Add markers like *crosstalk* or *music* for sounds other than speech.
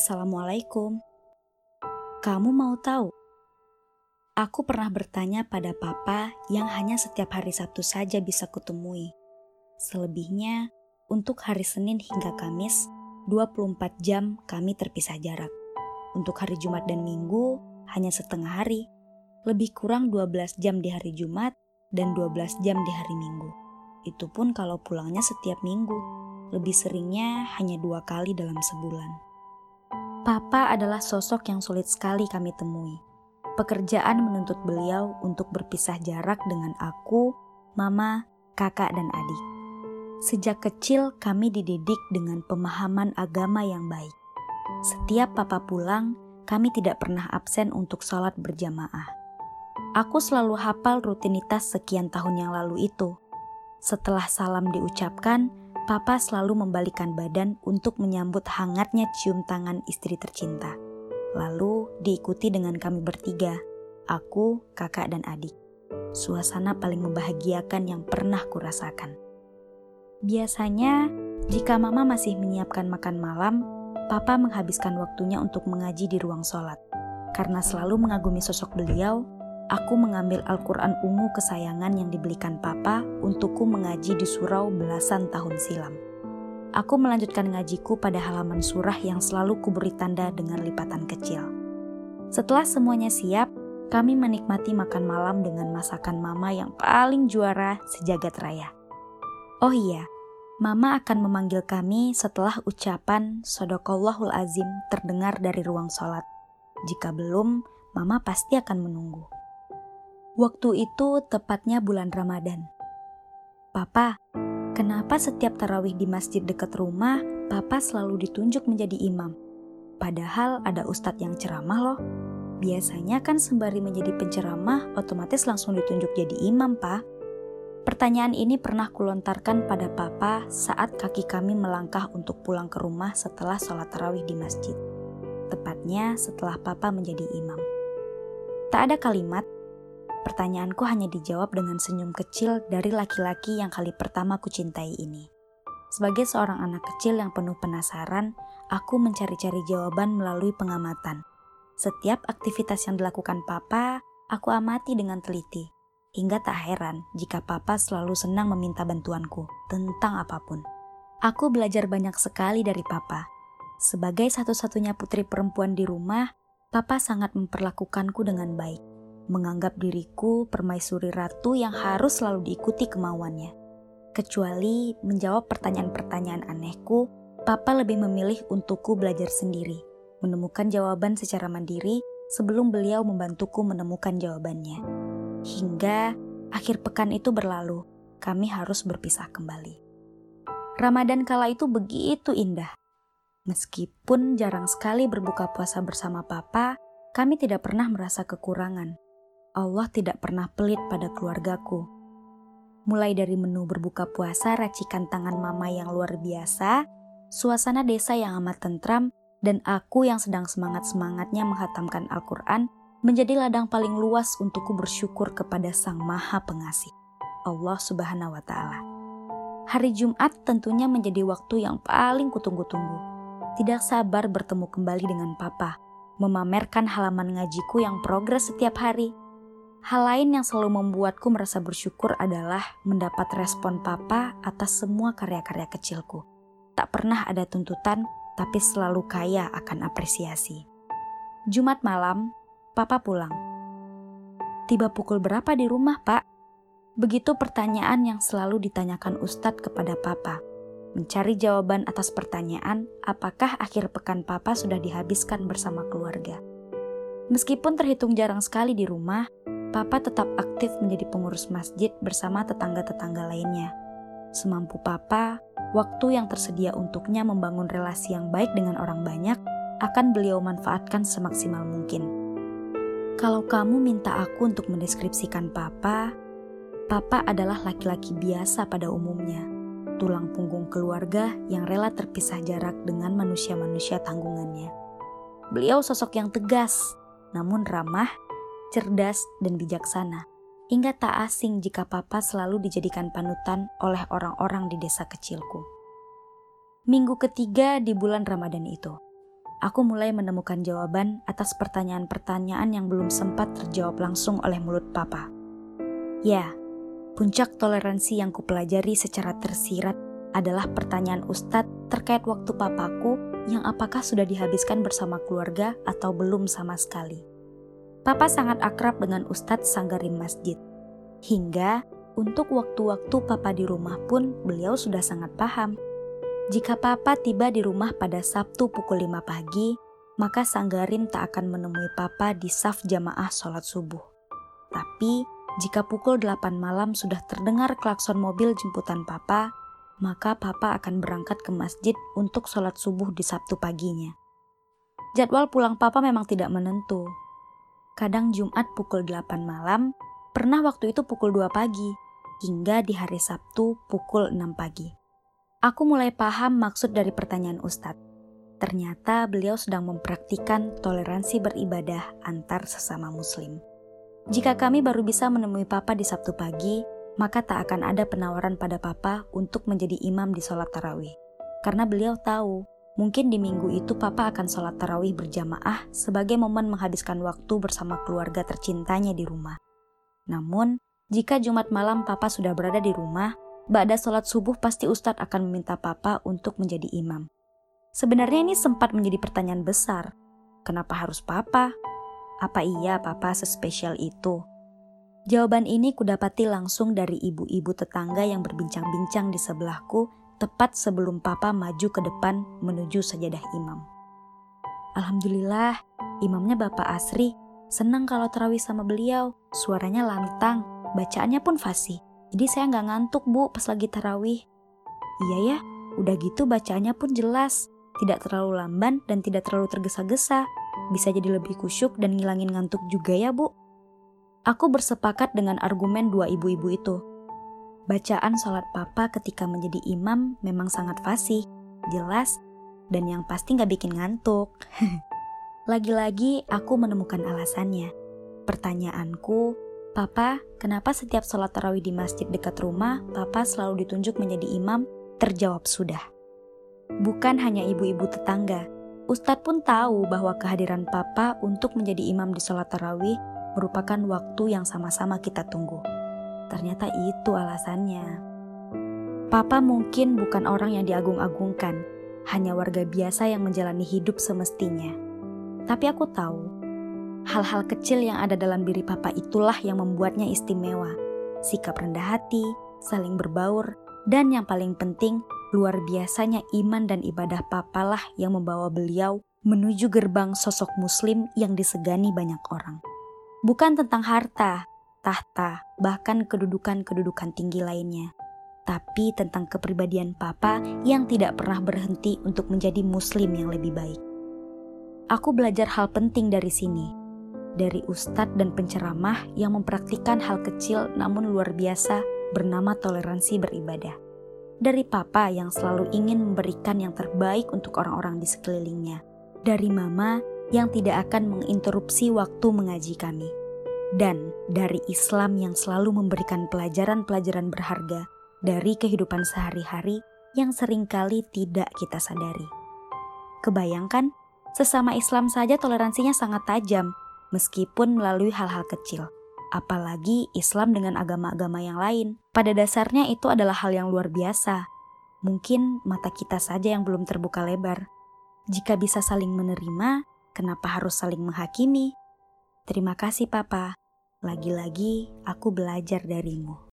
Assalamualaikum. Kamu mau tahu? Aku pernah bertanya pada papa yang hanya setiap hari Sabtu saja bisa kutemui. Selebihnya, untuk hari Senin hingga Kamis, 24 jam kami terpisah jarak. Untuk hari Jumat dan Minggu, hanya setengah hari. Lebih kurang 12 jam di hari Jumat dan 12 jam di hari Minggu. Itu pun kalau pulangnya setiap minggu. Lebih seringnya hanya dua kali dalam sebulan. Papa adalah sosok yang sulit sekali kami temui. Pekerjaan menuntut beliau untuk berpisah jarak dengan aku, mama, kakak, dan adik. Sejak kecil kami dididik dengan pemahaman agama yang baik. Setiap papa pulang, kami tidak pernah absen untuk sholat berjamaah. Aku selalu hafal rutinitas sekian tahun yang lalu itu. Setelah salam diucapkan, Papa selalu membalikan badan untuk menyambut hangatnya cium tangan istri tercinta. Lalu diikuti dengan kami bertiga, aku, kakak, dan adik. Suasana paling membahagiakan yang pernah kurasakan. Biasanya, jika mama masih menyiapkan makan malam, papa menghabiskan waktunya untuk mengaji di ruang sholat. Karena selalu mengagumi sosok beliau, aku mengambil Al-Quran ungu kesayangan yang dibelikan papa untukku mengaji di surau belasan tahun silam. Aku melanjutkan ngajiku pada halaman surah yang selalu kuberi tanda dengan lipatan kecil. Setelah semuanya siap, kami menikmati makan malam dengan masakan mama yang paling juara sejagat raya. Oh iya, mama akan memanggil kami setelah ucapan Sodokallahul Azim terdengar dari ruang sholat. Jika belum, mama pasti akan menunggu. Waktu itu tepatnya bulan Ramadan. Papa, kenapa setiap tarawih di masjid dekat rumah, Papa selalu ditunjuk menjadi imam? Padahal ada ustadz yang ceramah loh. Biasanya kan sembari menjadi penceramah, otomatis langsung ditunjuk jadi imam, Pak. Pertanyaan ini pernah kulontarkan pada Papa saat kaki kami melangkah untuk pulang ke rumah setelah sholat tarawih di masjid. Tepatnya setelah Papa menjadi imam. Tak ada kalimat Pertanyaanku hanya dijawab dengan senyum kecil dari laki-laki yang kali pertama ku cintai ini. Sebagai seorang anak kecil yang penuh penasaran, aku mencari-cari jawaban melalui pengamatan. Setiap aktivitas yang dilakukan papa, aku amati dengan teliti. Hingga tak heran jika papa selalu senang meminta bantuanku tentang apa pun. Aku belajar banyak sekali dari papa. Sebagai satu-satunya putri perempuan di rumah, papa sangat memperlakukanku dengan baik menganggap diriku permaisuri ratu yang harus selalu diikuti kemauannya. Kecuali menjawab pertanyaan-pertanyaan anehku, Papa lebih memilih untukku belajar sendiri, menemukan jawaban secara mandiri sebelum beliau membantuku menemukan jawabannya. Hingga akhir pekan itu berlalu, kami harus berpisah kembali. Ramadan kala itu begitu indah. Meskipun jarang sekali berbuka puasa bersama Papa, kami tidak pernah merasa kekurangan. Allah tidak pernah pelit pada keluargaku. Mulai dari menu berbuka puasa racikan tangan mama yang luar biasa, suasana desa yang amat tentram, dan aku yang sedang semangat-semangatnya menghatamkan Al-Quran menjadi ladang paling luas untukku bersyukur kepada Sang Maha Pengasih, Allah Subhanahu wa Ta'ala. Hari Jumat tentunya menjadi waktu yang paling kutunggu-tunggu. Tidak sabar bertemu kembali dengan Papa, memamerkan halaman ngajiku yang progres setiap hari, Hal lain yang selalu membuatku merasa bersyukur adalah mendapat respon papa atas semua karya-karya kecilku. Tak pernah ada tuntutan, tapi selalu kaya akan apresiasi. Jumat malam, papa pulang. Tiba pukul berapa di rumah, Pak? Begitu pertanyaan yang selalu ditanyakan Ustadz kepada papa. Mencari jawaban atas pertanyaan, apakah akhir pekan papa sudah dihabiskan bersama keluarga. Meskipun terhitung jarang sekali di rumah, Papa tetap aktif menjadi pengurus masjid bersama tetangga-tetangga lainnya. Semampu Papa, waktu yang tersedia untuknya membangun relasi yang baik dengan orang banyak akan beliau manfaatkan semaksimal mungkin. Kalau kamu minta aku untuk mendeskripsikan Papa, Papa adalah laki-laki biasa pada umumnya, tulang punggung keluarga yang rela terpisah jarak dengan manusia-manusia tanggungannya. Beliau sosok yang tegas, namun ramah cerdas, dan bijaksana. Hingga tak asing jika papa selalu dijadikan panutan oleh orang-orang di desa kecilku. Minggu ketiga di bulan Ramadan itu. aku mulai menemukan jawaban atas pertanyaan-pertanyaan yang belum sempat terjawab langsung oleh mulut papa. Ya, puncak toleransi yang kupelajari secara tersirat adalah pertanyaan Ustadz terkait waktu papaku yang apakah sudah dihabiskan bersama keluarga atau belum sama sekali. Papa sangat akrab dengan Ustadz Sanggarim Masjid. Hingga untuk waktu-waktu papa di rumah pun beliau sudah sangat paham jika papa tiba di rumah pada Sabtu pukul 5 pagi, maka Sanggarim tak akan menemui papa di saf jamaah sholat subuh. Tapi, jika pukul 8 malam sudah terdengar klakson mobil jemputan papa, maka papa akan berangkat ke masjid untuk sholat subuh di Sabtu paginya. Jadwal pulang papa memang tidak menentu. Kadang Jumat pukul 8 malam, pernah waktu itu pukul 2 pagi, hingga di hari Sabtu pukul 6 pagi. Aku mulai paham maksud dari pertanyaan Ustadz. Ternyata beliau sedang mempraktikkan toleransi beribadah antar sesama muslim. Jika kami baru bisa menemui Papa di Sabtu pagi, maka tak akan ada penawaran pada Papa untuk menjadi imam di sholat tarawih. Karena beliau tahu, mungkin di minggu itu Papa akan sholat tarawih berjamaah sebagai momen menghabiskan waktu bersama keluarga tercintanya di rumah. Namun, jika Jumat malam Papa sudah berada di rumah, Ba'da sholat subuh pasti Ustadz akan meminta papa untuk menjadi imam. Sebenarnya ini sempat menjadi pertanyaan besar. Kenapa harus papa? Apa iya papa sespesial itu? Jawaban ini kudapati langsung dari ibu-ibu tetangga yang berbincang-bincang di sebelahku tepat sebelum papa maju ke depan menuju sajadah imam. Alhamdulillah, imamnya Bapak Asri. Senang kalau terawih sama beliau, suaranya lantang, bacaannya pun fasih. Jadi saya nggak ngantuk bu pas lagi tarawih. Iya ya, udah gitu bacaannya pun jelas. Tidak terlalu lamban dan tidak terlalu tergesa-gesa. Bisa jadi lebih kusyuk dan ngilangin ngantuk juga ya bu. Aku bersepakat dengan argumen dua ibu-ibu itu. Bacaan sholat papa ketika menjadi imam memang sangat fasih, jelas, dan yang pasti nggak bikin ngantuk. *laughs* Lagi-lagi aku menemukan alasannya. Pertanyaanku, Papa, kenapa setiap sholat tarawih di masjid dekat rumah, Papa selalu ditunjuk menjadi imam? Terjawab sudah. Bukan hanya ibu-ibu tetangga, Ustadz pun tahu bahwa kehadiran Papa untuk menjadi imam di sholat tarawih merupakan waktu yang sama-sama kita tunggu. Ternyata itu alasannya. Papa mungkin bukan orang yang diagung-agungkan, hanya warga biasa yang menjalani hidup semestinya. Tapi aku tahu Hal-hal kecil yang ada dalam diri papa itulah yang membuatnya istimewa. Sikap rendah hati, saling berbaur, dan yang paling penting, luar biasanya iman dan ibadah papalah yang membawa beliau menuju gerbang sosok muslim yang disegani banyak orang. Bukan tentang harta, tahta, bahkan kedudukan-kedudukan tinggi lainnya, tapi tentang kepribadian papa yang tidak pernah berhenti untuk menjadi muslim yang lebih baik. Aku belajar hal penting dari sini, dari ustadz dan penceramah yang mempraktikkan hal kecil namun luar biasa bernama toleransi beribadah. Dari papa yang selalu ingin memberikan yang terbaik untuk orang-orang di sekelilingnya. Dari mama yang tidak akan menginterupsi waktu mengaji kami. Dan dari Islam yang selalu memberikan pelajaran-pelajaran berharga dari kehidupan sehari-hari yang sering kali tidak kita sadari. Kebayangkan, sesama Islam saja toleransinya sangat tajam meskipun melalui hal-hal kecil. Apalagi Islam dengan agama-agama yang lain. Pada dasarnya itu adalah hal yang luar biasa. Mungkin mata kita saja yang belum terbuka lebar. Jika bisa saling menerima, kenapa harus saling menghakimi? Terima kasih, Papa. Lagi-lagi aku belajar darimu.